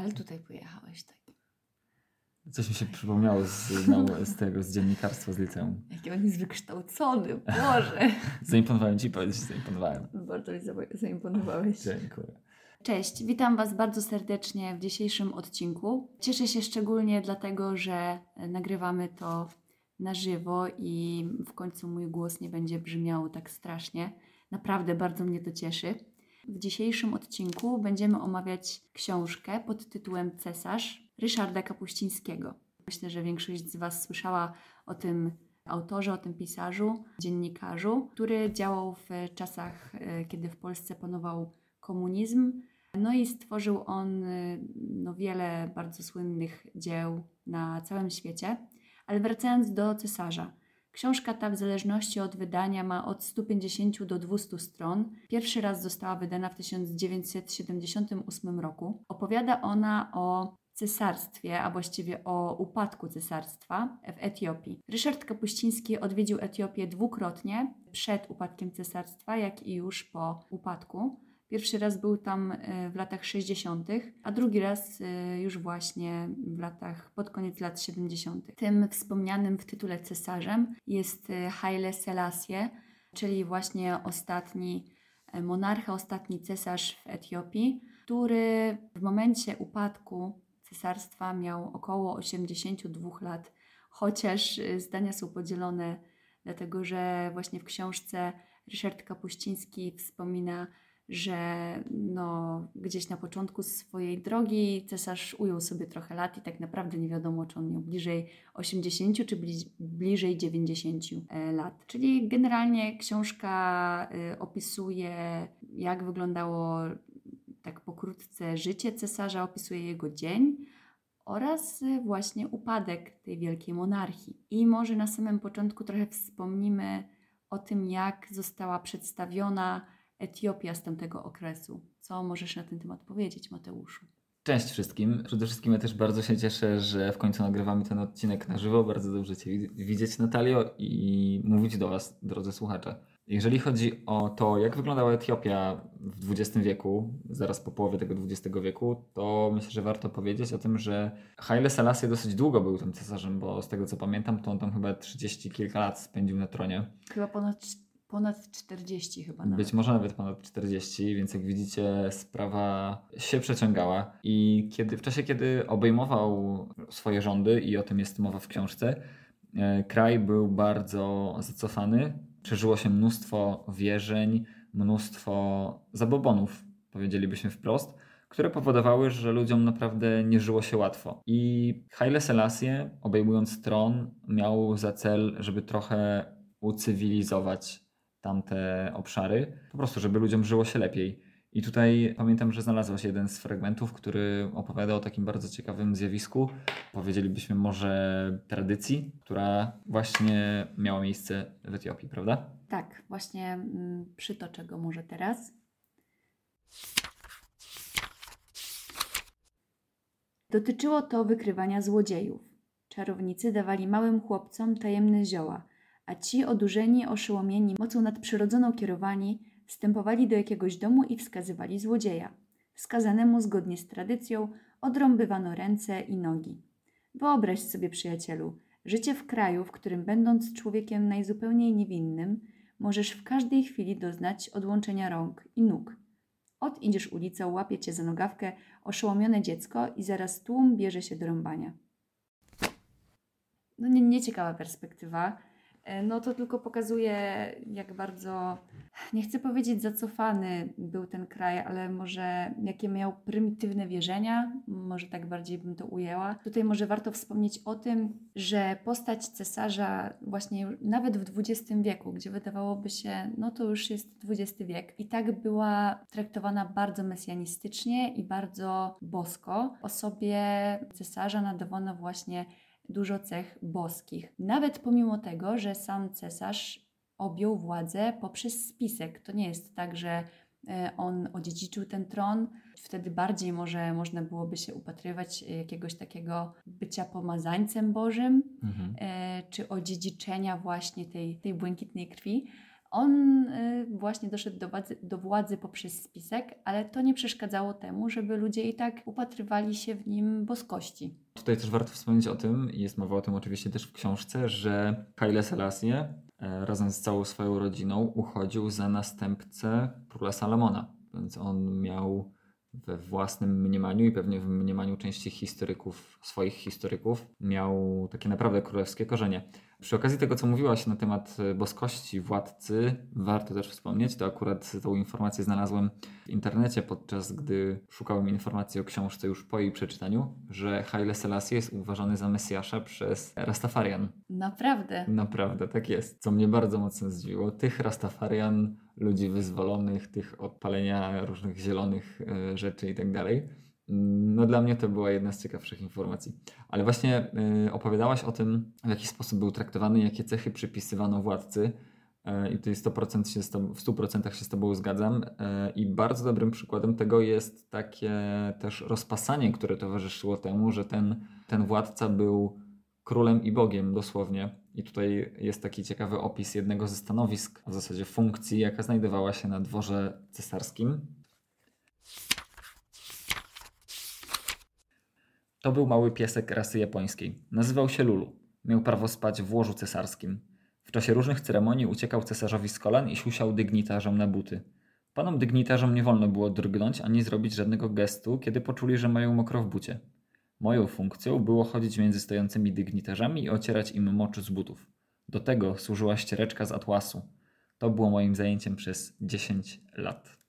Ale tutaj pojechałeś tak. Coś mi się przypomniało z, no, z tego, z dziennikarstwa z liceum. Jaki on jest wykształcony, Boże. Zaimponowałem Ci powiedzieć, zaimponowałem. Bardzo mi zaimponowałeś. Dziękuję. Cześć, witam Was bardzo serdecznie w dzisiejszym odcinku. Cieszę się szczególnie dlatego, że nagrywamy to na żywo i w końcu mój głos nie będzie brzmiał tak strasznie. Naprawdę bardzo mnie to cieszy. W dzisiejszym odcinku będziemy omawiać książkę pod tytułem Cesarz Ryszarda Kapuścińskiego. Myślę, że większość z Was słyszała o tym autorze, o tym pisarzu, dziennikarzu, który działał w czasach, e, kiedy w Polsce panował komunizm. No i stworzył on e, no, wiele bardzo słynnych dzieł na całym świecie. Ale wracając do cesarza. Książka ta w zależności od wydania ma od 150 do 200 stron. Pierwszy raz została wydana w 1978 roku. Opowiada ona o cesarstwie, a właściwie o upadku cesarstwa w Etiopii. Ryszard Kapuściński odwiedził Etiopię dwukrotnie przed upadkiem cesarstwa, jak i już po upadku. Pierwszy raz był tam e, w latach 60., a drugi raz e, już właśnie w latach, pod koniec lat 70. Tym wspomnianym w tytule cesarzem jest e, Haile Selassie, czyli właśnie ostatni monarcha, ostatni cesarz w Etiopii, który w momencie upadku cesarstwa miał około 82 lat, chociaż zdania są podzielone, dlatego że właśnie w książce Ryszard Kapuściński wspomina, że no, gdzieś na początku swojej drogi cesarz ujął sobie trochę lat i tak naprawdę nie wiadomo, czy on miał bliżej 80 czy bliżej 90 e, lat. Czyli generalnie książka e, opisuje, jak wyglądało tak pokrótce życie cesarza, opisuje jego dzień oraz e, właśnie upadek tej wielkiej monarchii. I może na samym początku trochę wspomnimy o tym, jak została przedstawiona Etiopia z tamtego okresu. Co możesz na ten temat powiedzieć, Mateuszu? Cześć wszystkim. Przede wszystkim ja też bardzo się cieszę, że w końcu nagrywamy ten odcinek na żywo. Bardzo dobrze Cię widzieć, Natalio, i mówić do Was, drodzy słuchacze. Jeżeli chodzi o to, jak wyglądała Etiopia w XX wieku, zaraz po połowie tego XX wieku, to myślę, że warto powiedzieć o tym, że Haile Selassie dosyć długo był tym cesarzem, bo z tego co pamiętam, to on tam chyba 30 kilka lat spędził na tronie. Chyba ponad Ponad 40 chyba nawet. Być może nawet ponad 40, więc jak widzicie, sprawa się przeciągała. I kiedy, w czasie, kiedy obejmował swoje rządy, i o tym jest mowa w książce, e, kraj był bardzo zacofany. Przeżyło się mnóstwo wierzeń, mnóstwo zabobonów, powiedzielibyśmy wprost, które powodowały, że ludziom naprawdę nie żyło się łatwo. I Haile Selassie, obejmując tron, miał za cel, żeby trochę ucywilizować tamte obszary, po prostu, żeby ludziom żyło się lepiej. I tutaj pamiętam, że znalazła się jeden z fragmentów, który opowiada o takim bardzo ciekawym zjawisku, powiedzielibyśmy może tradycji, która właśnie miała miejsce w Etiopii, prawda? Tak, właśnie mm, przytoczę go może teraz. Dotyczyło to wykrywania złodziejów. Czarownicy dawali małym chłopcom tajemne zioła, a ci odurzeni, oszołomieni, mocą nadprzyrodzoną kierowani, wstępowali do jakiegoś domu i wskazywali złodzieja. Skazanemu zgodnie z tradycją odrąbywano ręce i nogi. Wyobraź sobie, przyjacielu, życie w kraju, w którym będąc człowiekiem najzupełniej niewinnym, możesz w każdej chwili doznać odłączenia rąk i nóg. Ot idziesz ulicą, łapie cię za nogawkę oszołomione dziecko i zaraz tłum bierze się do rąbania. No nie, nieciekawa perspektywa, no to tylko pokazuje, jak bardzo, nie chcę powiedzieć zacofany był ten kraj, ale może jakie miał prymitywne wierzenia, może tak bardziej bym to ujęła. Tutaj może warto wspomnieć o tym, że postać cesarza właśnie nawet w XX wieku, gdzie wydawałoby się, no to już jest XX wiek, i tak była traktowana bardzo mesjanistycznie i bardzo bosko. Osobie cesarza nadawano właśnie dużo cech boskich. Nawet pomimo tego, że sam cesarz objął władzę poprzez spisek. To nie jest tak, że e, on odziedziczył ten tron. Wtedy bardziej może można byłoby się upatrywać jakiegoś takiego bycia pomazańcem Bożym, mhm. E, czy odziedziczenia właśnie tej, tej błękitnej krwi. On y, właśnie doszedł do władzy, do władzy poprzez spisek, ale to nie przeszkadzało temu, żeby ludzie i tak upatrywali się w nim boskości. Tutaj też warto wspomnieć o tym, jest mowa o tym oczywiście też w książce, że Haile Selassie e, razem z całą swoją rodziną uchodził za następcę króla Salomona. Więc on miał we własnym mniemaniu i pewnie w mniemaniu części historyków, swoich historyków, miał takie naprawdę królewskie korzenie. Przy okazji tego, co mówiłaś na temat e, boskości władcy, warto też wspomnieć, to akurat tą informację znalazłem w internecie, podczas gdy szukałem informacji o książce już po jej przeczytaniu, że Haile Selassie jest uważany za Mesjasza przez Rastafarian. Naprawdę. Naprawdę, tak jest. Co mnie bardzo mocno zdziwiło. Tych Rastafarian, ludzi wyzwolonych, tych odpalenia różnych zielonych e, rzeczy i tak dalej no dla mnie to była jedna z ciekawszych informacji. Ale właśnie y, opowiadałaś o tym, w jaki sposób był traktowany, jakie cechy przypisywano władcy. Y, I tutaj 100% się z tobą, w 100% się z Tobą zgadzam. Y, I bardzo dobrym przykładem tego jest takie też rozpasanie, które towarzyszyło temu, że ten, ten władca był królem i bogiem dosłownie. I tutaj jest taki ciekawy opis jednego ze stanowisk, a w zasadzie funkcji, jaka znajdowała się na dworze cesarskim To był mały piesek rasy japońskiej. Nazywał się Lulu. Miał prawo spać w łożu cesarskim. W czasie różnych ceremonii uciekał cesarzowi z kolan i siusiał dygnitarzom na buty. Panom dygnitarzom nie wolno było drgnąć ani zrobić żadnego gestu, kiedy poczuli, że mają mokro w bucie. Moją funkcją było chodzić między stojącymi dygnitarzami i ocierać im mocz z butów. Do tego służyła ściereczka z atłasu. To było moim zajęciem przez 10 lat.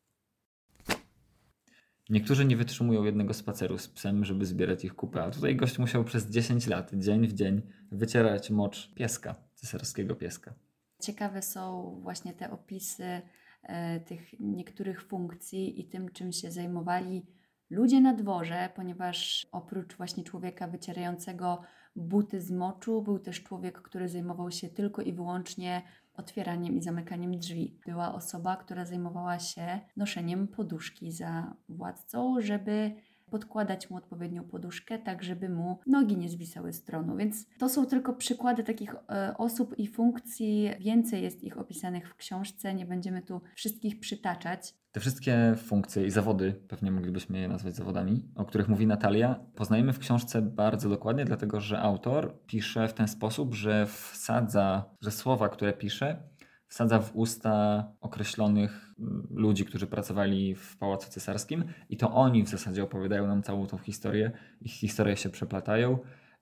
Niektórzy nie wytrzymują jednego spaceru z psem, żeby zbierać ich kupę, a tutaj gość musiał przez 10 lat, dzień w dzień, wycierać mocz pieska, cesarskiego pieska. Ciekawe są właśnie te opisy e, tych niektórych funkcji i tym, czym się zajmowali ludzie na dworze, ponieważ oprócz właśnie człowieka wycierającego buty z moczu, był też człowiek, który zajmował się tylko i wyłącznie otwieraniem i zamykaniem drzwi. Była osoba, która zajmowała się noszeniem poduszki za władcą, żeby podkładać mu odpowiednią poduszkę, tak żeby mu nogi nie zwisały z tronu. Więc to są tylko przykłady takich e, osób i funkcji. Więcej jest ich opisanych w książce, nie będziemy tu wszystkich przytaczać. Te wszystkie funkcje i zawody, pewnie moglibyśmy je nazwać zawodami, o których mówi Natalia, poznajemy w książce bardzo dokładnie, dlatego że autor pisze w ten sposób, że wsadza, że słowa, które pisze, wsadza w usta określonych mm, ludzi, którzy pracowali w Pałacu Cesarskim i to oni w zasadzie opowiadają nam całą tą historię. Ich historie się przeplatają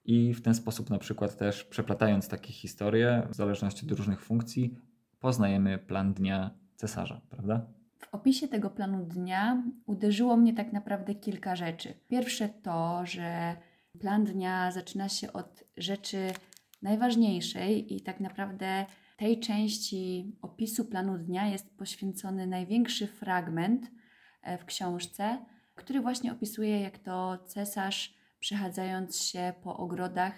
i w ten sposób na przykład też przeplatając takie historie, w zależności od różnych funkcji, poznajemy plan dnia cesarza, prawda? W opisie tego planu dnia uderzyło mnie tak naprawdę kilka rzeczy. Pierwsze to, że plan dnia zaczyna się od rzeczy najważniejszej i tak naprawdę tej części opisu planu dnia jest poświęcony największy fragment e, w książce, który właśnie opisuje, jak to cesarz, przechadzając się po ogrodach,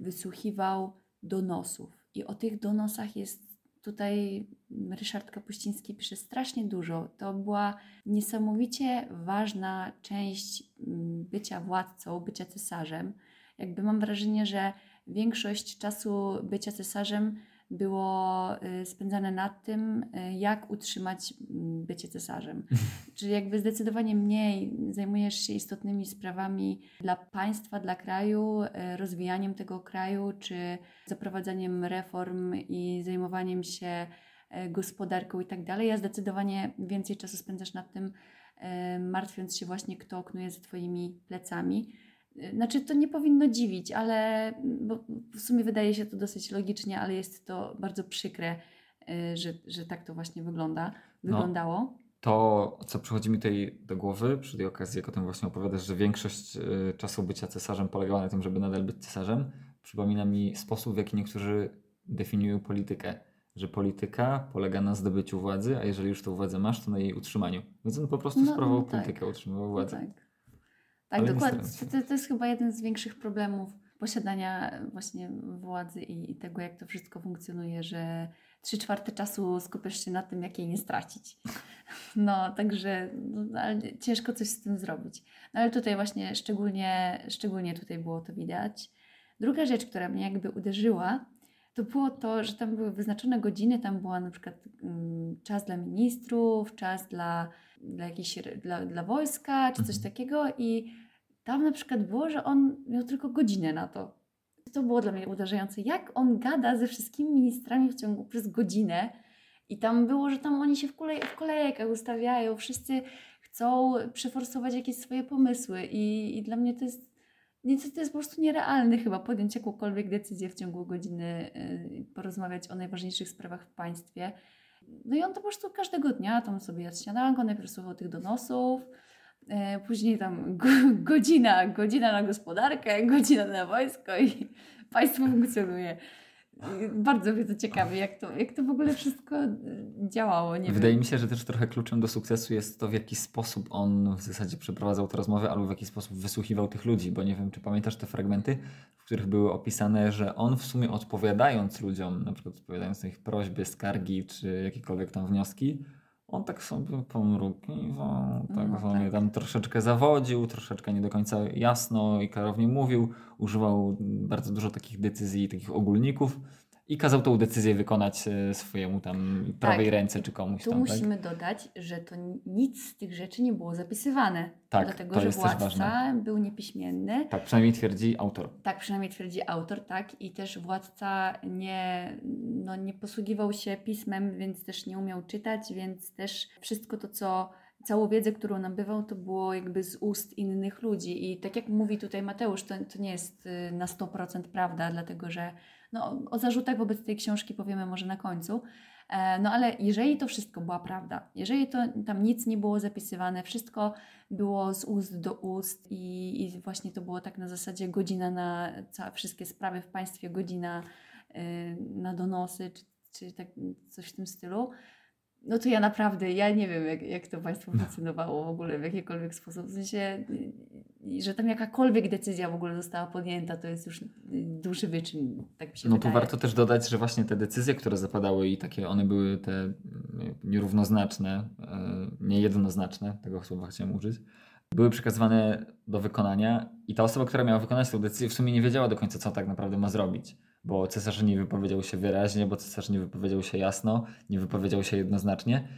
wysłuchiwał donosów. I o tych donosach jest tutaj Ryszard Kapuściński pisze strasznie dużo. To była niesamowicie ważna część mm, bycia władcą, bycia cesarzem. Jakby mam wrażenie, że większość czasu bycia cesarzem było y, spędzane nad tym, y, jak utrzymać mm, bycie cesarzem. Czyli jakby zdecydowanie mniej zajmujesz się istotnymi sprawami dla państwa, dla kraju, y, rozwijaniem tego kraju, czy zaprowadzaniem reform i zajmowaniem się gospodarką i tak dalej. Ja zdecydowanie więcej czasu spędzasz nad tym, martwiąc się właśnie, kto knuje za Twoimi plecami. Znaczy, to nie powinno dziwić, ale bo w sumie wydaje się to dosyć logicznie, ale jest to bardzo przykre, y, że, że tak to właśnie wygląda, no, wyglądało. No, to, co przychodzi mi tutaj do głowy przy tej okazji, jak o tym właśnie opowiadasz, że większość y, czasu bycia cesarzem polegała na tym, żeby nadal być cesarzem, przypomina mi sposób, w jaki niektórzy definiują politykę. Że polityka polega na zdobyciu władzy, a jeżeli już tę władzę masz, to na jej utrzymaniu. Więc on po prostu no, sprawował no, politykę, tak. utrzymywał władzę. No, tak. Tak, Ale dokładnie. To, to, jest chyba jeden z większych problemów posiadania właśnie władzy i, i tego, jak to wszystko funkcjonuje, że trzy czwarte czasu skupiasz się na tym, jak jej nie stracić. No, także no, ciężko coś z tym zrobić. No ale tutaj właśnie szczególnie, szczególnie tutaj było to widać. Druga rzecz, która mnie jakby uderzyła, to było to, że tam były wyznaczone godziny, tam była na przykład um, czas dla ministrów, czas dla, dla, jakiejś, dla, dla wojska, czy coś mhm. takiego i tam na przykład było, że on miał tylko godzinę na to. To było dla mnie uderzające, jak on gada ze wszystkimi ministrami w ciągu przez godzinę i tam było, że tam oni się w, kolej, w kolejkach ustawiają, wszyscy chcą przeforsować jakieś swoje pomysły i, i dla mnie to jest nie, to jest po prostu nierealne chyba podjąć jakąkolwiek decyzję w ciągu godziny, yy, porozmawiać o najważniejszych sprawach w państwie. No i on to po prostu każdego dnia tam sobie jadł śniadanko, najpierw słuchał tych donosów, później tam godzina, godzina na gospodarkę, godzina na wojsko i państwo funkcjonuje. Bardzo mnie to ciekawi, jak to, jak to w ogóle wszystko działało. Nie Wydaje wiem. mi się, że też trochę kluczem do sukcesu jest to, w jaki sposób on w zasadzie przeprowadzał te rozmowy, albo w jaki sposób wysłuchiwał tych ludzi, bo nie wiem, czy pamiętasz te fragmenty, w których były opisane, że on w sumie odpowiadając ludziom, na przykład odpowiadając na ich prośby, skargi, czy jakiekolwiek tam wnioski, on tak sobie pomrukiwał, tak no, sobie tak. tam troszeczkę zawodził, troszeczkę nie do końca jasno i klarownie mówił, używał bardzo dużo takich decyzji, takich ogólników i kazał tą decyzję wykonać e, swojemu tam prawej tak. ręce czy komuś tu tam. Tu tak? musimy tak? dodać, że to nic z tych rzeczy nie było zapisywane. Tak, dlatego, to że jest władca był niepiśmienny. Tak, przynajmniej twierdzi autor. Tak, przynajmniej twierdzi autor, tak. I też władca nie, no, nie posługiwał się pismem, więc też nie umiał czytać, więc też wszystko to, co całą wiedzę, którą nabywał, to było jakby z ust innych ludzi. I tak jak mówi tutaj Mateusz, to, to nie jest y, na 100% prawda, dlatego że no, o zarzutach wobec tej książki powiemy może na końcu. E, no ale jeżeli to wszystko była prawda, jeżeli to tam nic nie było zapisywane, wszystko było z ust do ust i, i właśnie to było tak na zasadzie godzina na całe, wszystkie sprawy w państwie, godzina y, na donosy, czy, czy tak coś w tym stylu, no to ja naprawdę, ja nie wiem, jak, jak to Państwo funkcjonowało w ogóle w jakikolwiek sposób. W sensie, że tam jakakolwiek decyzja w ogóle została podjęta, to jest już duży wyczyn, tak mi się No wydaje. tu warto też dodać, że właśnie te decyzje, które zapadały i takie one były te nierównoznaczne, e, niejednoznaczne, tego słowa chciałem użyć, były przekazywane do wykonania i ta osoba, która miała wykonać tę decyzję w sumie nie wiedziała do końca, co tak naprawdę ma zrobić bo cesarz nie wypowiedział się wyraźnie, bo cesarz nie wypowiedział się jasno, nie wypowiedział się jednoznacznie,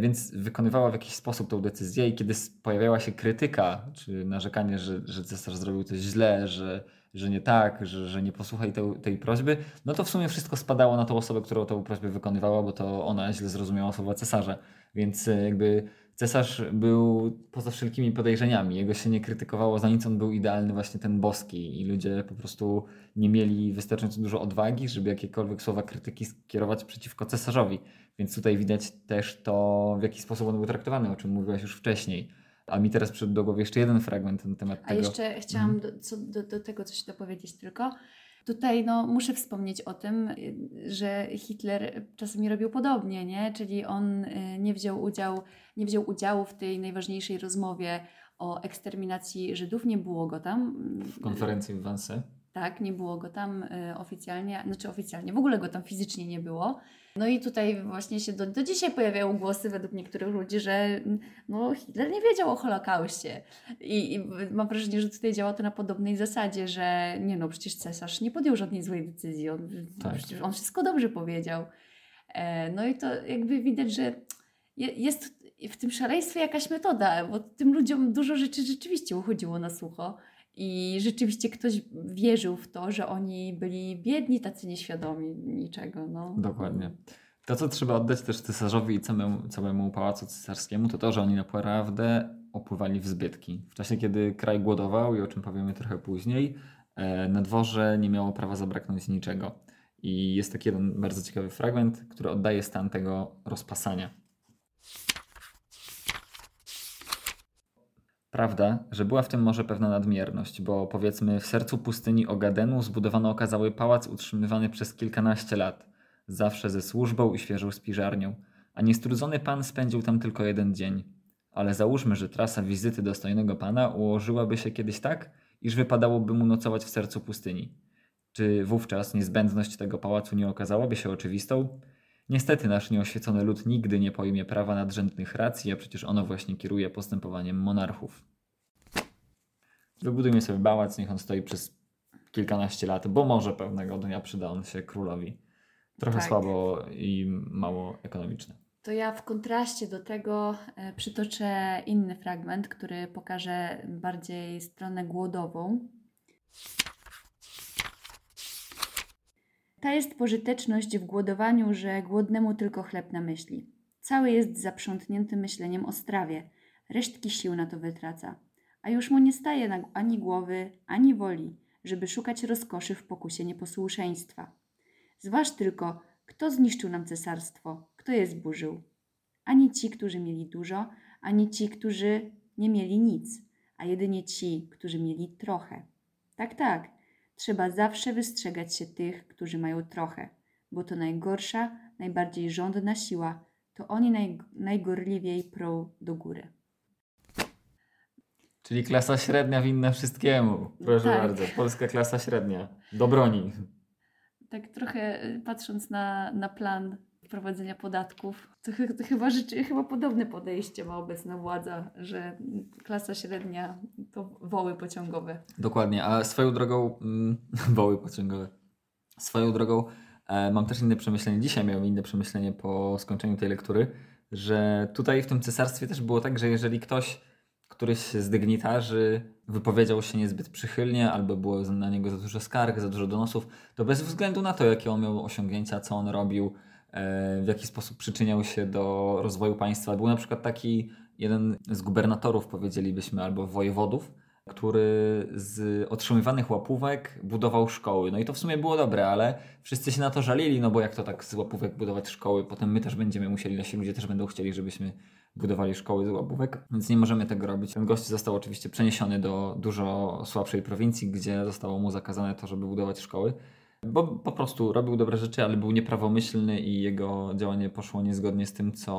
więc wykonywała w jakiś sposób tą decyzję i kiedy pojawiała się krytyka, czy narzekanie, że, że cesarz zrobił coś źle, że, że nie tak, że, że nie posłuchaj tej, tej prośby, no to w sumie wszystko spadało na tą osobę, która tę prośbę wykonywała, bo to ona źle zrozumiała słowa cesarza. Więc e, jakby cesarz był poza wszelkimi podejrzeniami. Jego się nie krytykowało, za nic on był idealny, właśnie ten boski. I ludzie po prostu nie mieli wystarczająco dużo odwagi, żeby jakiekolwiek słowa krytyki skierować przeciwko cesarzowi. Więc tutaj widać też to, w jaki sposób on był traktowany, o czym mówiłaś już wcześniej. A mi teraz przyszedł do głowy jeszcze jeden fragment na temat tego. A jeszcze chciałam mhm. do, co, do, do tego coś dopowiedzieć tylko. Tutaj no, muszę wspomnieć o tym, że Hitler czasami robił podobnie, nie? czyli on y, nie wziął, udział, nie wziął udziału w tej najważniejszej rozmowie o eksterminacji Żydów, nie było go tam. W konferencji w Wannsee. Tak, nie było go tam y, oficjalnie, znaczy oficjalnie, w ogóle go tam fizycznie nie było. No i tutaj właśnie się do, do dzisiaj pojawiają głosy według niektórych ludzi, że no, Hitler nie wiedział o Holokauście. I, I, mam wrażenie, że tutaj działa to na podobnej zasadzie, że nie no, przecież cesarz nie podjął żadnej złej decyzji. On, tak. przecież on wszystko dobrze powiedział. E, no i to jakby widać, że jest w tym szaleństwie jakaś metoda, bo tym ludziom dużo rzeczy rzeczywiście uchodziło na sucho. I rzeczywiście ktoś wierzył w to, że oni byli biedni, tacy nieświadomi niczego. No. Dokładnie. To, co trzeba oddać też cesarzowi i całemu, całemu pałacu cesarskiemu, to to, że oni naprawdę opływali w zbytki. W czasie, kiedy kraj głodował, i o czym powiemy trochę później, e, na dworze nie miało prawa zabraknąć niczego. I jest taki jeden bardzo ciekawy fragment, który oddaje stan tego rozpasania. Prawda, że była w tym może pewna nadmierność, bo powiedzmy w sercu pustyni Ogadenu zbudowano okazały pałac utrzymywany przez kilkanaście lat, zawsze ze służbą i świeżą spiżarnią, a niestrudzony pan spędził tam tylko jeden dzień. Ale załóżmy, że trasa wizyty dostojnego pana ułożyłaby się kiedyś tak, iż wypadałoby mu nocować w sercu pustyni. Czy wówczas niezbędność tego pałacu nie okazałaby się oczywistą? Niestety nasz nieoświecony lud nigdy nie pojmie prawa nadrzędnych racji, a przecież ono właśnie kieruje postępowaniem monarchów. Wybudujmy sobie pałac, niech on stoi przez kilkanaście lat, bo może pewnego dnia przyda on się królowi. Trochę Tak. słabo i mało ekonomiczne. To ja w kontraście do tego e, przytoczę inny fragment, który pokaże bardziej stronę głodową. Ta jest pożyteczność w głodowaniu, że głodnemu tylko chleb na myśli. Cały jest zaprzątnięty myśleniem o strawie, resztki sił na to wytraca, a już mu nie staje na, ani głowy, ani woli, żeby szukać rozkoszy w pokusie nieposłuszeństwa. Zważ tylko, kto zniszczył nam cesarstwo, kto je zburzył. Ani ci, którzy mieli dużo, ani ci, którzy nie mieli nic, a jedynie ci, którzy mieli trochę. Tak, tak, trzeba zawsze wystrzegać się tych, którzy mają trochę, bo to najgorsza, najbardziej żądna siła, to oni naj, najgorliwiej prą do góry. Czyli klasa średnia winna wszystkiemu. Proszę Tak. bardzo, polska klasa średnia. Do broni. Tak trochę y, patrząc na, na plan wprowadzenia podatków, to, chy- to chyba, rzeczy, chyba podobne podejście ma obecna władza, że klasa średnia to woły pociągowe. Dokładnie, a swoją drogą, mm, woły pociągowe, swoją drogą e, mam też inne przemyślenie, dzisiaj miałem inne przemyślenie po skończeniu tej lektury, że tutaj w tym cesarstwie też było tak, że jeżeli ktoś, któryś z dygnitarzy wypowiedział się niezbyt przychylnie, albo było na niego za dużo skarg, za dużo donosów, to bez względu na to, jakie on miał osiągnięcia, co on robił, w jaki sposób przyczyniał się do rozwoju państwa. Był na przykład taki jeden z gubernatorów, powiedzielibyśmy, albo wojewodów, który z otrzymywanych łapówek budował szkoły. No i to w sumie było dobre, ale wszyscy się na to żalili, no bo jak to tak z łapówek budować szkoły, potem my też będziemy musieli, nasi ludzie też będą chcieli, żebyśmy budowali szkoły z łapówek, więc nie możemy tego robić. Ten gość został oczywiście przeniesiony do dużo słabszej prowincji, gdzie zostało mu zakazane to, żeby budować szkoły. Bo po prostu robił dobre rzeczy, ale był nieprawomyślny i jego działanie poszło niezgodnie z tym, co,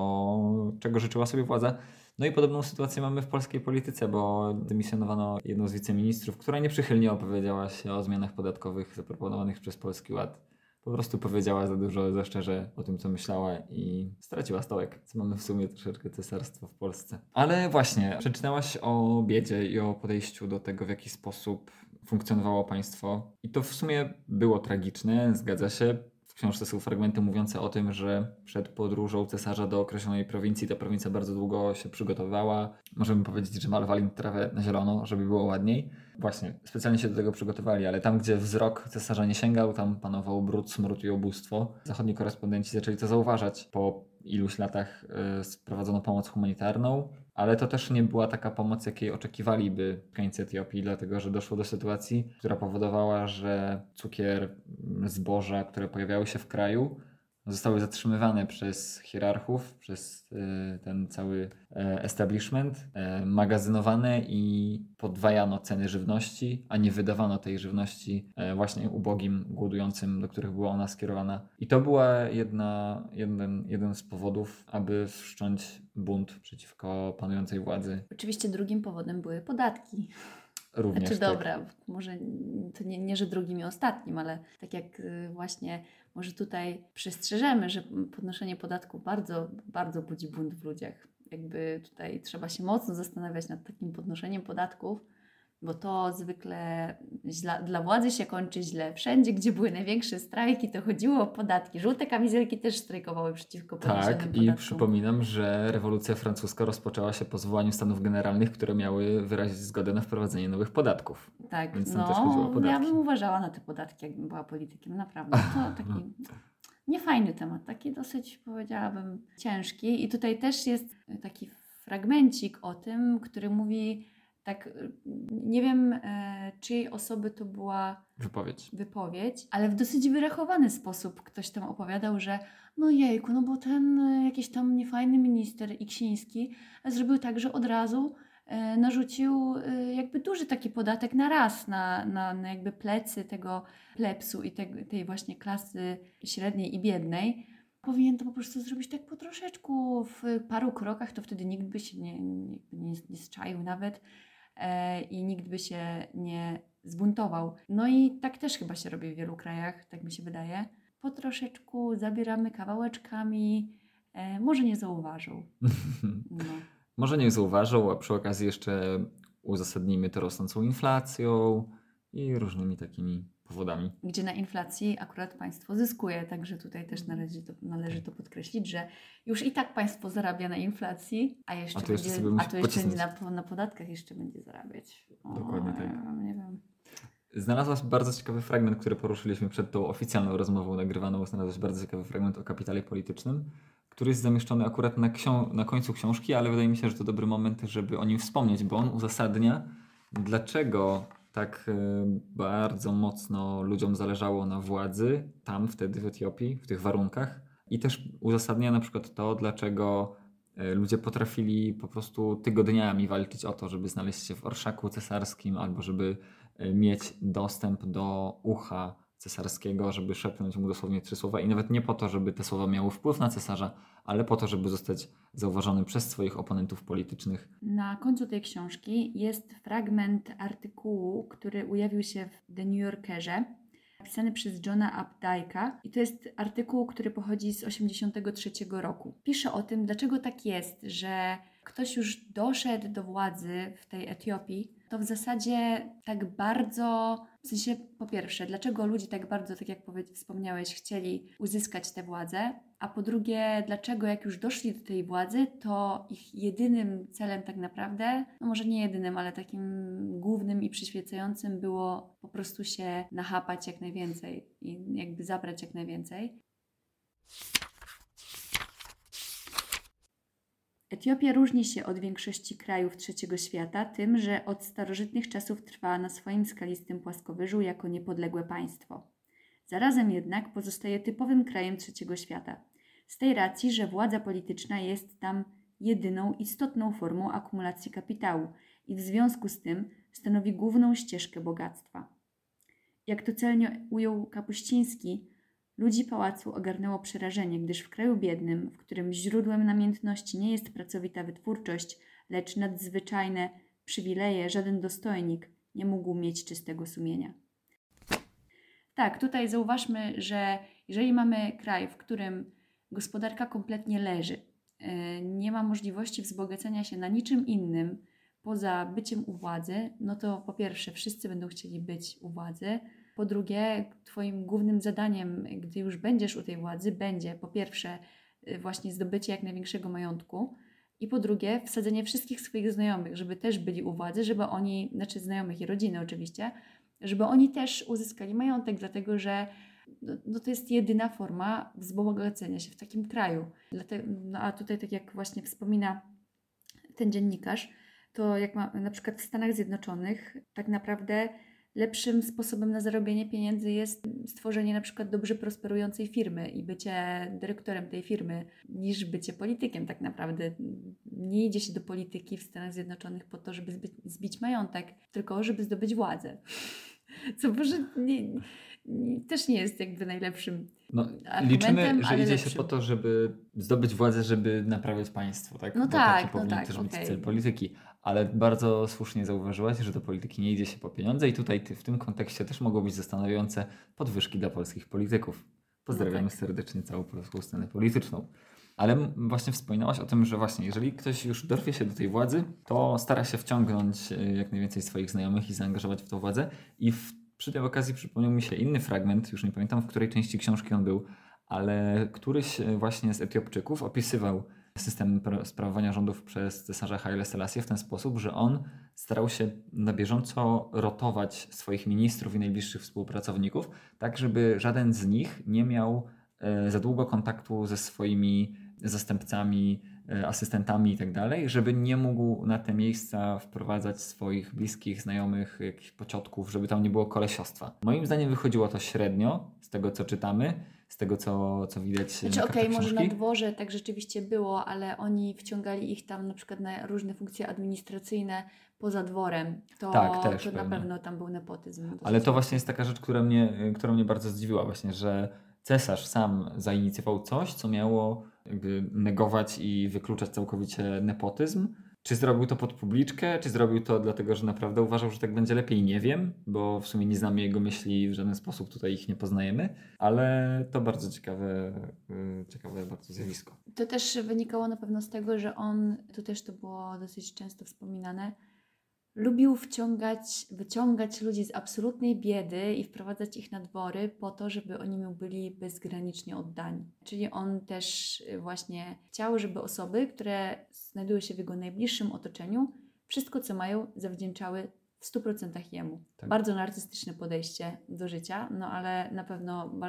czego życzyła sobie władza. No i podobną sytuację mamy w polskiej polityce, bo dymisjonowano jedną z wiceministrów, która nieprzychylnie opowiedziała się o zmianach podatkowych zaproponowanych przez Polski Ład. Po prostu powiedziała za dużo, za szczerze o tym, co myślała i straciła stołek. Co mamy w sumie troszeczkę cesarstwo w Polsce. Ale właśnie, przeczytałaś o biedzie i o podejściu do tego, w jaki sposób funkcjonowało państwo. I to w sumie było tragiczne, zgadza się. W książce są fragmenty mówiące o tym, że przed podróżą cesarza do określonej prowincji ta prowincja bardzo długo się przygotowywała. Możemy powiedzieć, że malowali trawę na zielono, żeby było ładniej. Właśnie, specjalnie się do tego przygotowali, ale tam, gdzie wzrok cesarza nie sięgał, tam panował brud, smród i ubóstwo. Zachodni korespondenci zaczęli to zauważać. Po iluś latach y, sprowadzono pomoc humanitarną, ale to też nie była taka pomoc, jakiej oczekiwaliby mieszkańcy Etiopii, dlatego że doszło do sytuacji, która powodowała, że cukier, zboża, które pojawiały się w kraju, zostały zatrzymywane przez hierarchów, przez y, ten cały e, establishment, e, magazynowane i podwajano ceny żywności, a nie wydawano tej żywności e, właśnie ubogim, głodującym, do których była ona skierowana. I to była jedna, jeden, jeden z powodów, aby wszcząć bunt przeciwko panującej władzy. Oczywiście drugim powodem były podatki. Również Znaczy tak. dobra, może to nie, nie, że drugim i ostatnim, ale tak jak y, właśnie może tutaj przestrzeżemy, że podnoszenie podatków bardzo, bardzo budzi bunt w ludziach. Jakby tutaj trzeba się mocno zastanawiać nad takim podnoszeniem podatków, bo to zwykle źle, dla władzy się kończy źle. Wszędzie, gdzie były największe strajki, to chodziło o podatki. Żółte kamizelki też strajkowały przeciwko Tak, podatkom. i przypominam, że rewolucja francuska rozpoczęła się po zwołaniu stanów generalnych, które miały wyrazić zgodę na wprowadzenie nowych podatków. Tak, Więc no, też chodziło o ja podatki. bym uważała na te podatki, jakbym była politykiem, naprawdę. To taki niefajny temat, taki dosyć, powiedziałabym, ciężki. I tutaj też jest taki fragmencik o tym, który mówi tak, y, nie wiem e, czyjej osoby to była Wypowiedź. wypowiedź, ale w dosyć wyrachowany sposób ktoś tam opowiadał, że no jejku, no bo ten e, jakiś tam niefajny minister Iksiński zrobił tak, że od razu e, narzucił e, jakby duży taki podatek na raz, na, na, na jakby plecy tego plepsu i tej, tej właśnie klasy średniej i biednej. Powinien to po prostu zrobić tak po troszeczku, w paru krokach, to wtedy nikt by się nie, nie, nie, nie zczaił nawet i nikt by się nie zbuntował. No i tak też chyba się robi w wielu krajach, tak mi się wydaje. Po troszeczku zabieramy kawałeczkami, e, może nie zauważą. No. Może nie zauważył, a przy okazji jeszcze uzasadnijmy to rosnącą inflacją i różnymi takimi powodami. Gdzie na inflacji akurat państwo zyskuje, także tutaj też należy to, należy to podkreślić, że już i tak państwo zarabia na inflacji, a jeszcze, A to jeszcze będzie, a to jeszcze na, na podatkach jeszcze będzie zarabiać. O, Dokładnie tak. ja Nie wiem. Znalazłaś bardzo ciekawy fragment, który poruszyliśmy przed tą oficjalną rozmową nagrywaną. Znalazłaś bardzo ciekawy fragment o kapitale politycznym, który jest zamieszczony akurat na, ksią- na końcu książki, ale wydaje mi się, że to dobry moment, żeby o nim wspomnieć, bo on uzasadnia, dlaczego tak e, bardzo mocno ludziom zależało na władzy tam, wtedy w Etiopii, w tych warunkach. I też uzasadnia na przykład to, dlaczego e, ludzie potrafili po prostu tygodniami walczyć o to, żeby znaleźć się w orszaku cesarskim albo żeby e, mieć dostęp do ucha cesarskiego, żeby szepnąć mu dosłownie trzy słowa i nawet nie po to, żeby te słowa miały wpływ na cesarza, ale po to, żeby zostać zauważonym przez swoich oponentów politycznych. Na końcu tej książki jest fragment artykułu, który ujawił się w The New Yorkerze, napisany przez Johna Updike'a i to jest artykuł, który pochodzi z 1983 roku. Pisze o tym, dlaczego tak jest, że ktoś już doszedł do władzy w tej Etiopii, to w zasadzie tak bardzo, w sensie po pierwsze, dlaczego ludzie tak bardzo, tak jak wspomniałeś, chcieli uzyskać tę władzę, a po drugie, dlaczego jak już doszli do tej władzy, to ich jedynym celem tak naprawdę, no może nie jedynym, ale takim głównym i przyświecającym było po prostu się nachapać jak najwięcej i jakby zabrać jak najwięcej. Etiopia różni się od większości krajów trzeciego świata tym, że od starożytnych czasów trwa na swoim skalistym płaskowyżu jako niepodległe państwo. Zarazem jednak pozostaje typowym krajem trzeciego świata. Z tej racji, że władza polityczna jest tam jedyną istotną formą akumulacji kapitału i w związku z tym stanowi główną ścieżkę bogactwa. Jak to celnie ujął Kapuściński, ludzi pałacu ogarnęło przerażenie, gdyż w kraju biednym, w którym źródłem namiętności nie jest pracowita wytwórczość, lecz nadzwyczajne przywileje, żaden dostojnik nie mógł mieć czystego sumienia. Tak, tutaj zauważmy, że jeżeli mamy kraj, w którym gospodarka kompletnie leży, yy, nie ma możliwości wzbogacenia się na niczym innym poza byciem u władzy, no to po pierwsze wszyscy będą chcieli być u władzy, po drugie Twoim głównym zadaniem, gdy już będziesz u tej władzy, będzie po pierwsze yy, właśnie zdobycie jak największego majątku i po drugie wsadzenie wszystkich swoich znajomych, żeby też byli u władzy, żeby oni, znaczy znajomych i rodziny oczywiście, żeby oni też uzyskali majątek, dlatego że no, no to jest jedyna forma wzbogacenia się w takim kraju. Dlate, no a tutaj, tak jak właśnie wspomina ten dziennikarz, to jak ma na przykład w Stanach Zjednoczonych, tak naprawdę lepszym sposobem na zarobienie pieniędzy jest stworzenie na przykład dobrze prosperującej firmy i bycie dyrektorem tej firmy, niż bycie politykiem tak naprawdę. Nie idzie się do polityki w Stanach Zjednoczonych po to, żeby zbyć, zbić majątek, tylko żeby zdobyć władzę. Co może nie, nie, też nie jest jakby najlepszym No, liczymy, że idzie się lepszym. po to, żeby zdobyć władzę, żeby naprawiać państwo, tak? No Bo tak, taki no powinien tak, też być okej. cel polityki. Ale bardzo słusznie zauważyłaś, że do polityki nie idzie się po pieniądze i tutaj w tym kontekście też mogą być zastanawiające podwyżki dla polskich polityków. Pozdrawiamy No tak. serdecznie całą polską scenę polityczną. Ale właśnie wspominałaś o tym, że właśnie jeżeli ktoś już dorwie się do tej władzy, to stara się wciągnąć e, jak najwięcej swoich znajomych i zaangażować w tą władzę. I w, przy tej okazji przypomniał mi się inny fragment, już nie pamiętam w której części książki on był, ale któryś e, właśnie z Etiopczyków opisywał system pra- sprawowania rządów przez cesarza Haile Selassie w ten sposób, że on starał się na bieżąco rotować swoich ministrów i najbliższych współpracowników, tak żeby żaden z nich nie miał e, za długo kontaktu ze swoimi zastępcami, e, asystentami i tak żeby nie mógł na te miejsca wprowadzać swoich bliskich, znajomych, jakichś pociotków, żeby tam nie było kolesiostwa. Moim zdaniem wychodziło to średnio z tego, co czytamy, z tego, co, co widać Znaczy, na okej, kartach może na dworze tak rzeczywiście było, ale oni wciągali ich tam na przykład na różne funkcje administracyjne poza dworem. To, Tak, też to na pewno tam był nepotyzm. Ale to właśnie jest taka rzecz, która mnie, która mnie bardzo zdziwiła właśnie, że cesarz sam zainicjował coś, co miało negować i wykluczać całkowicie nepotyzm. Czy zrobił to pod publiczkę, czy zrobił to dlatego, że naprawdę uważał, że tak będzie lepiej, nie wiem, bo w sumie nie znamy jego myśli, w żaden sposób tutaj ich nie poznajemy, ale to bardzo ciekawe, y, ciekawe bardzo zjawisko. To też wynikało na pewno z tego, że on, to też to było dosyć często wspominane, lubił wciągać, wyciągać ludzi z absolutnej biedy i wprowadzać ich na dwory po to, żeby oni mu byli bezgranicznie oddani. Czyli on też y, właśnie chciał, żeby osoby, które znajdują się w jego najbliższym otoczeniu, wszystko co mają zawdzięczały w 100% jemu. Tak. Bardzo narcystyczne podejście do życia, no ale na pewno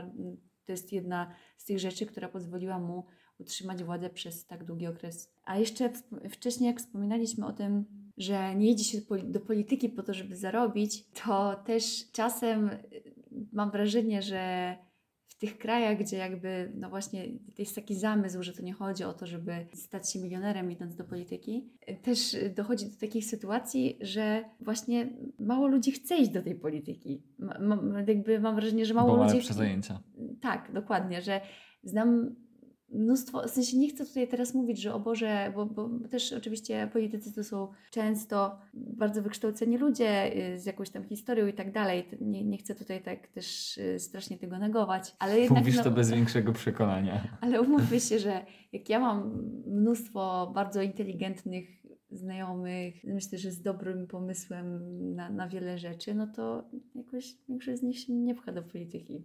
to jest jedna z tych rzeczy, która pozwoliła mu utrzymać władzę przez tak długi okres. A jeszcze wcześniej, jak wspominaliśmy o tym, że nie idzie się do polityki po to, żeby zarobić, to też czasem y, mam wrażenie, że w tych krajach, gdzie jakby, no właśnie, to jest taki zamysł, że to nie chodzi o to, żeby stać się milionerem idąc do polityki, y, też dochodzi do takich sytuacji, że właśnie mało ludzi chce iść do tej polityki. Ma, ma, jakby mam wrażenie, że mało Bo ludzi... lepsze zajęcia. Tak, dokładnie, że znam mnóstwo, w sensie nie chcę tutaj teraz mówić, że o Boże, bo, bo też oczywiście politycy to są często bardzo wykształceni ludzie y, z jakąś tam historią i tak dalej. Nie, nie chcę tutaj tak też y, strasznie tego negować, ale jednak... Mówisz no, to bez większego przekonania. ale umówmy się, że jak ja mam mnóstwo bardzo inteligentnych znajomych, myślę, że z dobrym pomysłem na, na wiele rzeczy, no to jakoś większość z nich się nie pcha do polityki.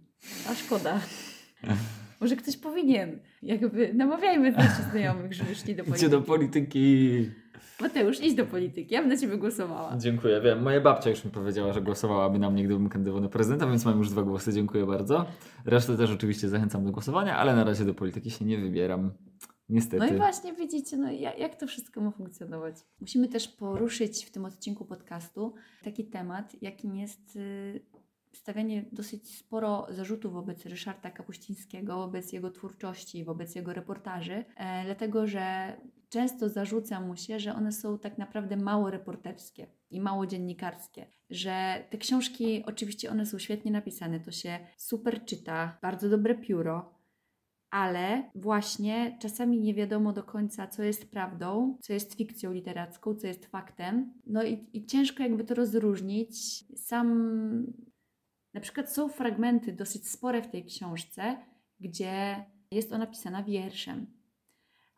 A szkoda. Może ktoś powinien. Jakby namawiajmy naszych znajomych, żeby szli do polityki. Idźcie do polityki. Mateusz, idź do polityki. Ja bym na ciebie głosowała. Dziękuję, wiem. Moja babcia już mi powiedziała, że głosowałaby na mnie, gdybym kandydował na prezydenta, więc mam już dwa głosy. Dziękuję bardzo. Resztę też oczywiście zachęcam do głosowania, ale na razie do polityki się nie wybieram. Niestety. No i właśnie widzicie, no jak, jak to wszystko ma funkcjonować. Musimy też poruszyć w tym odcinku podcastu taki temat, jakim jest y, stawianie dosyć sporo zarzutów wobec Ryszarda Kapuścińskiego, wobec jego twórczości, wobec jego reportaży, e, dlatego że często zarzuca mu się, że one są tak naprawdę mało reporterskie i mało dziennikarskie. Że te książki, oczywiście one są świetnie napisane, to się super czyta, bardzo dobre pióro, ale właśnie czasami nie wiadomo do końca, co jest prawdą, co jest fikcją literacką, co jest faktem. No i, i ciężko jakby to rozróżnić. Sam na przykład są fragmenty dosyć spore w tej książce, gdzie jest ona pisana wierszem.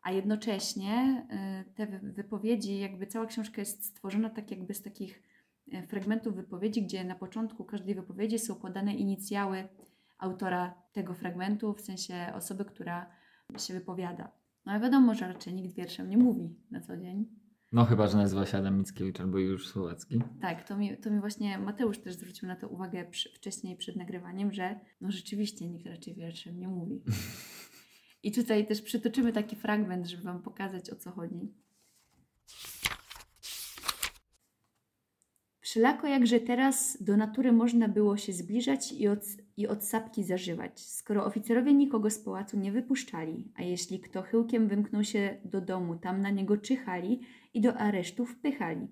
A jednocześnie y, te wy- wypowiedzi, jakby cała książka jest stworzona tak jakby z takich y, fragmentów wypowiedzi, gdzie na początku każdej wypowiedzi są podane inicjały autora tego fragmentu, w sensie osoby, która się wypowiada. No ale wiadomo, że raczej nikt wierszem nie mówi na co dzień. No chyba, że nazywa się Adam Mickiewicz albo już Słowacki. Tak, to mi, to mi właśnie Mateusz też zwrócił na to uwagę przy, wcześniej przed nagrywaniem, że no rzeczywiście nikt raczej wierszem nie mówi. I tutaj też przytoczymy taki fragment, żeby Wam pokazać o co chodzi. Wszelako jakże teraz do natury można było się zbliżać i od, i od sapki zażywać, skoro oficerowie nikogo z pałacu nie wypuszczali, a jeśli kto chyłkiem wymknął się do domu, tam na niego czyhali i do aresztu wpychali.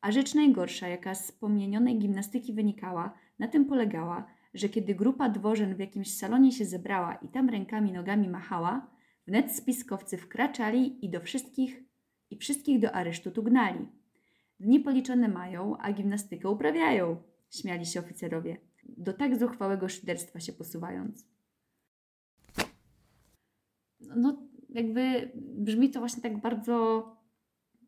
A rzecz najgorsza, jaka z wspomnienionej gimnastyki wynikała, na tym polegała, że kiedy grupa dworzan w jakimś salonie się zebrała i tam rękami nogami machała, wnet spiskowcy wkraczali i do wszystkich i wszystkich do aresztu tu gnali. Dni policzone mają, a gimnastykę uprawiają, śmiali się oficerowie, do tak zuchwałego szyderstwa się posuwając. No, jakby brzmi to właśnie tak bardzo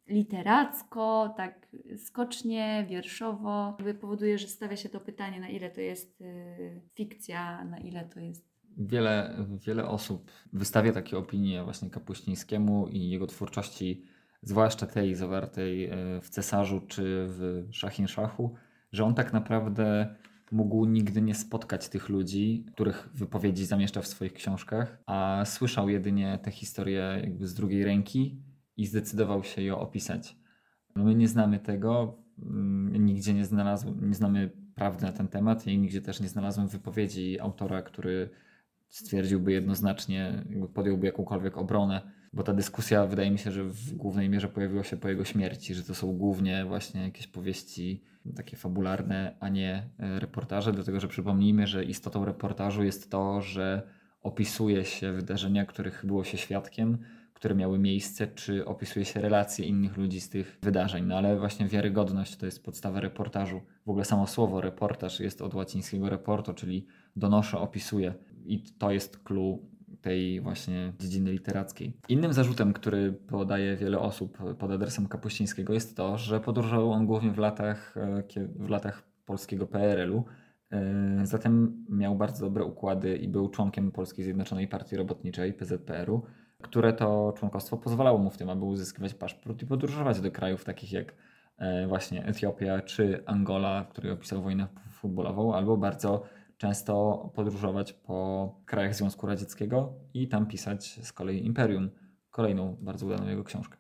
literacko, tak skocznie, wierszowo. Jakby powoduje, że stawia się to pytanie, na ile to jest y, fikcja, na ile to jest Wiele, wiele osób wystawia takie opinie właśnie Kapuścińskiemu i jego twórczości, zwłaszcza tej zawartej e, w Cesarzu czy w Szachinszachu, że on tak naprawdę mógł nigdy nie spotkać tych ludzi, których wypowiedzi zamieszcza w swoich książkach, a słyszał jedynie te historie jakby z drugiej ręki i zdecydował się je opisać. My nie znamy tego, mm, nigdzie nie, znalazłem, nie znamy prawdy na ten temat i nigdzie też nie znalazłem wypowiedzi autora, który stwierdziłby jednoznacznie, jakby podjąłby jakąkolwiek obronę, bo ta dyskusja wydaje mi się, że w głównej mierze pojawiła się po jego śmierci, że to są głównie właśnie jakieś powieści takie fabularne, a nie e, reportaże, dlatego że przypomnijmy, że istotą reportażu jest to, że opisuje się wydarzenia, których było się świadkiem, które miały miejsce, czy opisuje się relacje innych ludzi z tych wydarzeń. No ale właśnie wiarygodność to jest podstawa reportażu. W ogóle samo słowo reportaż jest od łacińskiego reporto, czyli donoszę, opisuję. I to jest clue tej właśnie dziedziny literackiej. Innym zarzutem, który podaje wiele osób pod adresem Kapuścińskiego jest to, że podróżował on głównie w latach, e, w latach polskiego PRL-u, e, Zatem miał bardzo dobre układy i był członkiem Polskiej Zjednoczonej Partii Robotniczej, PZPR-u, które to członkostwo pozwalało mu w tym, aby uzyskiwać paszport i podróżować do krajów takich jak e, właśnie Etiopia czy Angola, w której opisał wojnę futbolową, albo bardzo często podróżować po krajach Związku Radzieckiego i tam pisać z kolei Imperium, kolejną bardzo udaną jego książkę.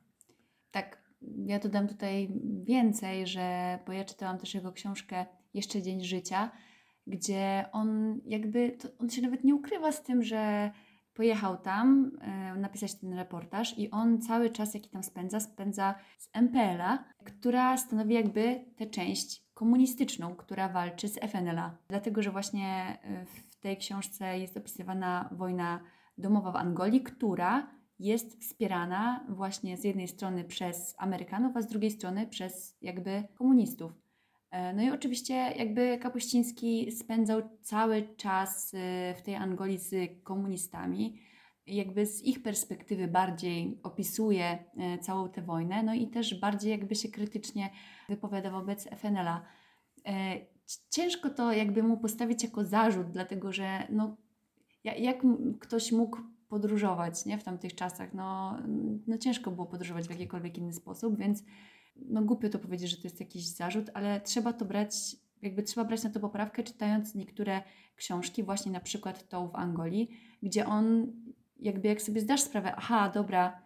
Tak, ja dodam tutaj więcej, że bo ja czytałam też jego książkę Jeszcze Dzień Życia, gdzie on jakby, on się nawet nie ukrywa z tym, że pojechał tam e, napisać ten reportaż i on cały czas, jaki tam spędza, spędza z MPL-a, która stanowi jakby tę część komunistyczną, która walczy z FNL-a. Dlatego, że właśnie e, w tej książce jest opisywana wojna domowa w Angolii, która jest wspierana właśnie z jednej strony przez Amerykanów, a z drugiej strony przez jakby komunistów. E, no i oczywiście jakby Kapuściński spędzał cały czas e, w tej Angolii z komunistami, jakby z ich perspektywy bardziej opisuje e, całą tę wojnę, no i też bardziej jakby się krytycznie wypowiada wobec FNL-a. Ciężko to jakby mu postawić jako zarzut, dlatego że no, jak ktoś mógł podróżować nie, w tamtych czasach, no, no ciężko było podróżować w jakikolwiek inny sposób, więc no głupio to powiedzieć, że to jest jakiś zarzut, ale trzeba to brać, jakby trzeba brać na to poprawkę, czytając niektóre książki, właśnie na przykład tą w Angolii, gdzie on jakby jak sobie zdasz sprawę, aha, dobra,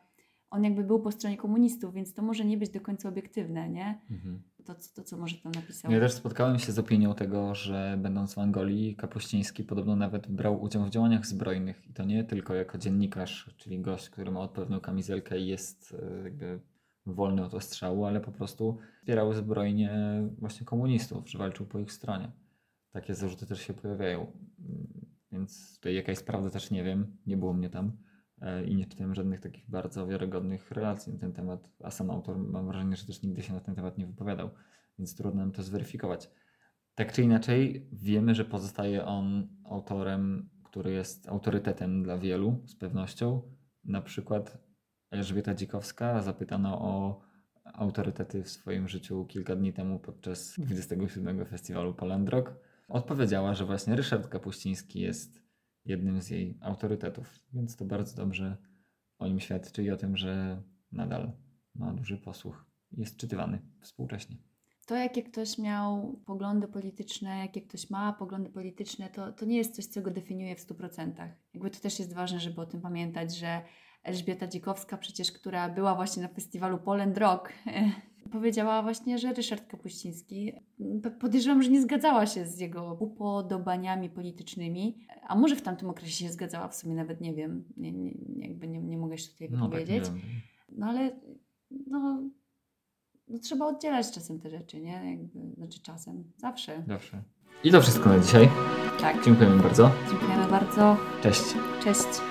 on jakby był po stronie komunistów, więc to może nie być do końca obiektywne, nie? Mhm. To, to, co może tam napisał. Ja też spotkałem się z opinią tego, że będąc w Angolii, Kapuściński podobno nawet brał udział w działaniach zbrojnych i to nie tylko jako dziennikarz, czyli gość, który ma odpowiednią kamizelkę i jest e, jakby wolny od ostrzału, ale po prostu wspierał zbrojnie właśnie komunistów, że walczył po ich stronie. Takie zarzuty też się pojawiają. Więc tutaj jaka jest prawda też nie wiem, nie było mnie tam e, i nie czytałem żadnych takich bardzo wiarygodnych relacji na ten temat, a sam autor mam wrażenie, że też nigdy się na ten temat nie wypowiadał, więc trudno nam to zweryfikować. Tak czy inaczej, wiemy, że pozostaje on autorem, który jest autorytetem dla wielu z pewnością. Na przykład Elżbieta Dzikowska zapytano o autorytety w swoim życiu kilka dni temu podczas 27. festiwalu Poland Rock. Odpowiedziała, że właśnie Ryszard Kapuściński jest jednym z jej autorytetów, więc to bardzo dobrze o nim świadczy i o tym, że nadal ma duży posłuch jest czytywany współcześnie. To, jakie ktoś miał poglądy polityczne, jakie ktoś ma poglądy polityczne, to, to nie jest coś, co go definiuje w 100%. Jakby to też jest ważne, żeby o tym pamiętać, że Elżbieta Dzikowska, przecież, która była właśnie na festiwalu Poland Rock, powiedziała właśnie, że Ryszard Kapuściński, podejrzewam, że nie zgadzała się z jego upodobaniami politycznymi, a może w tamtym okresie się zgadzała, w sumie nawet nie wiem, nie, nie, jakby nie, nie mogę się tutaj no, wypowiedzieć. Tak, no ale no, no, trzeba oddzielać czasem te rzeczy, nie? Jakby, znaczy czasem, zawsze. Zawsze. I to wszystko na dzisiaj. Tak. Dziękujemy bardzo. Dziękujemy bardzo. Cześć. Cześć.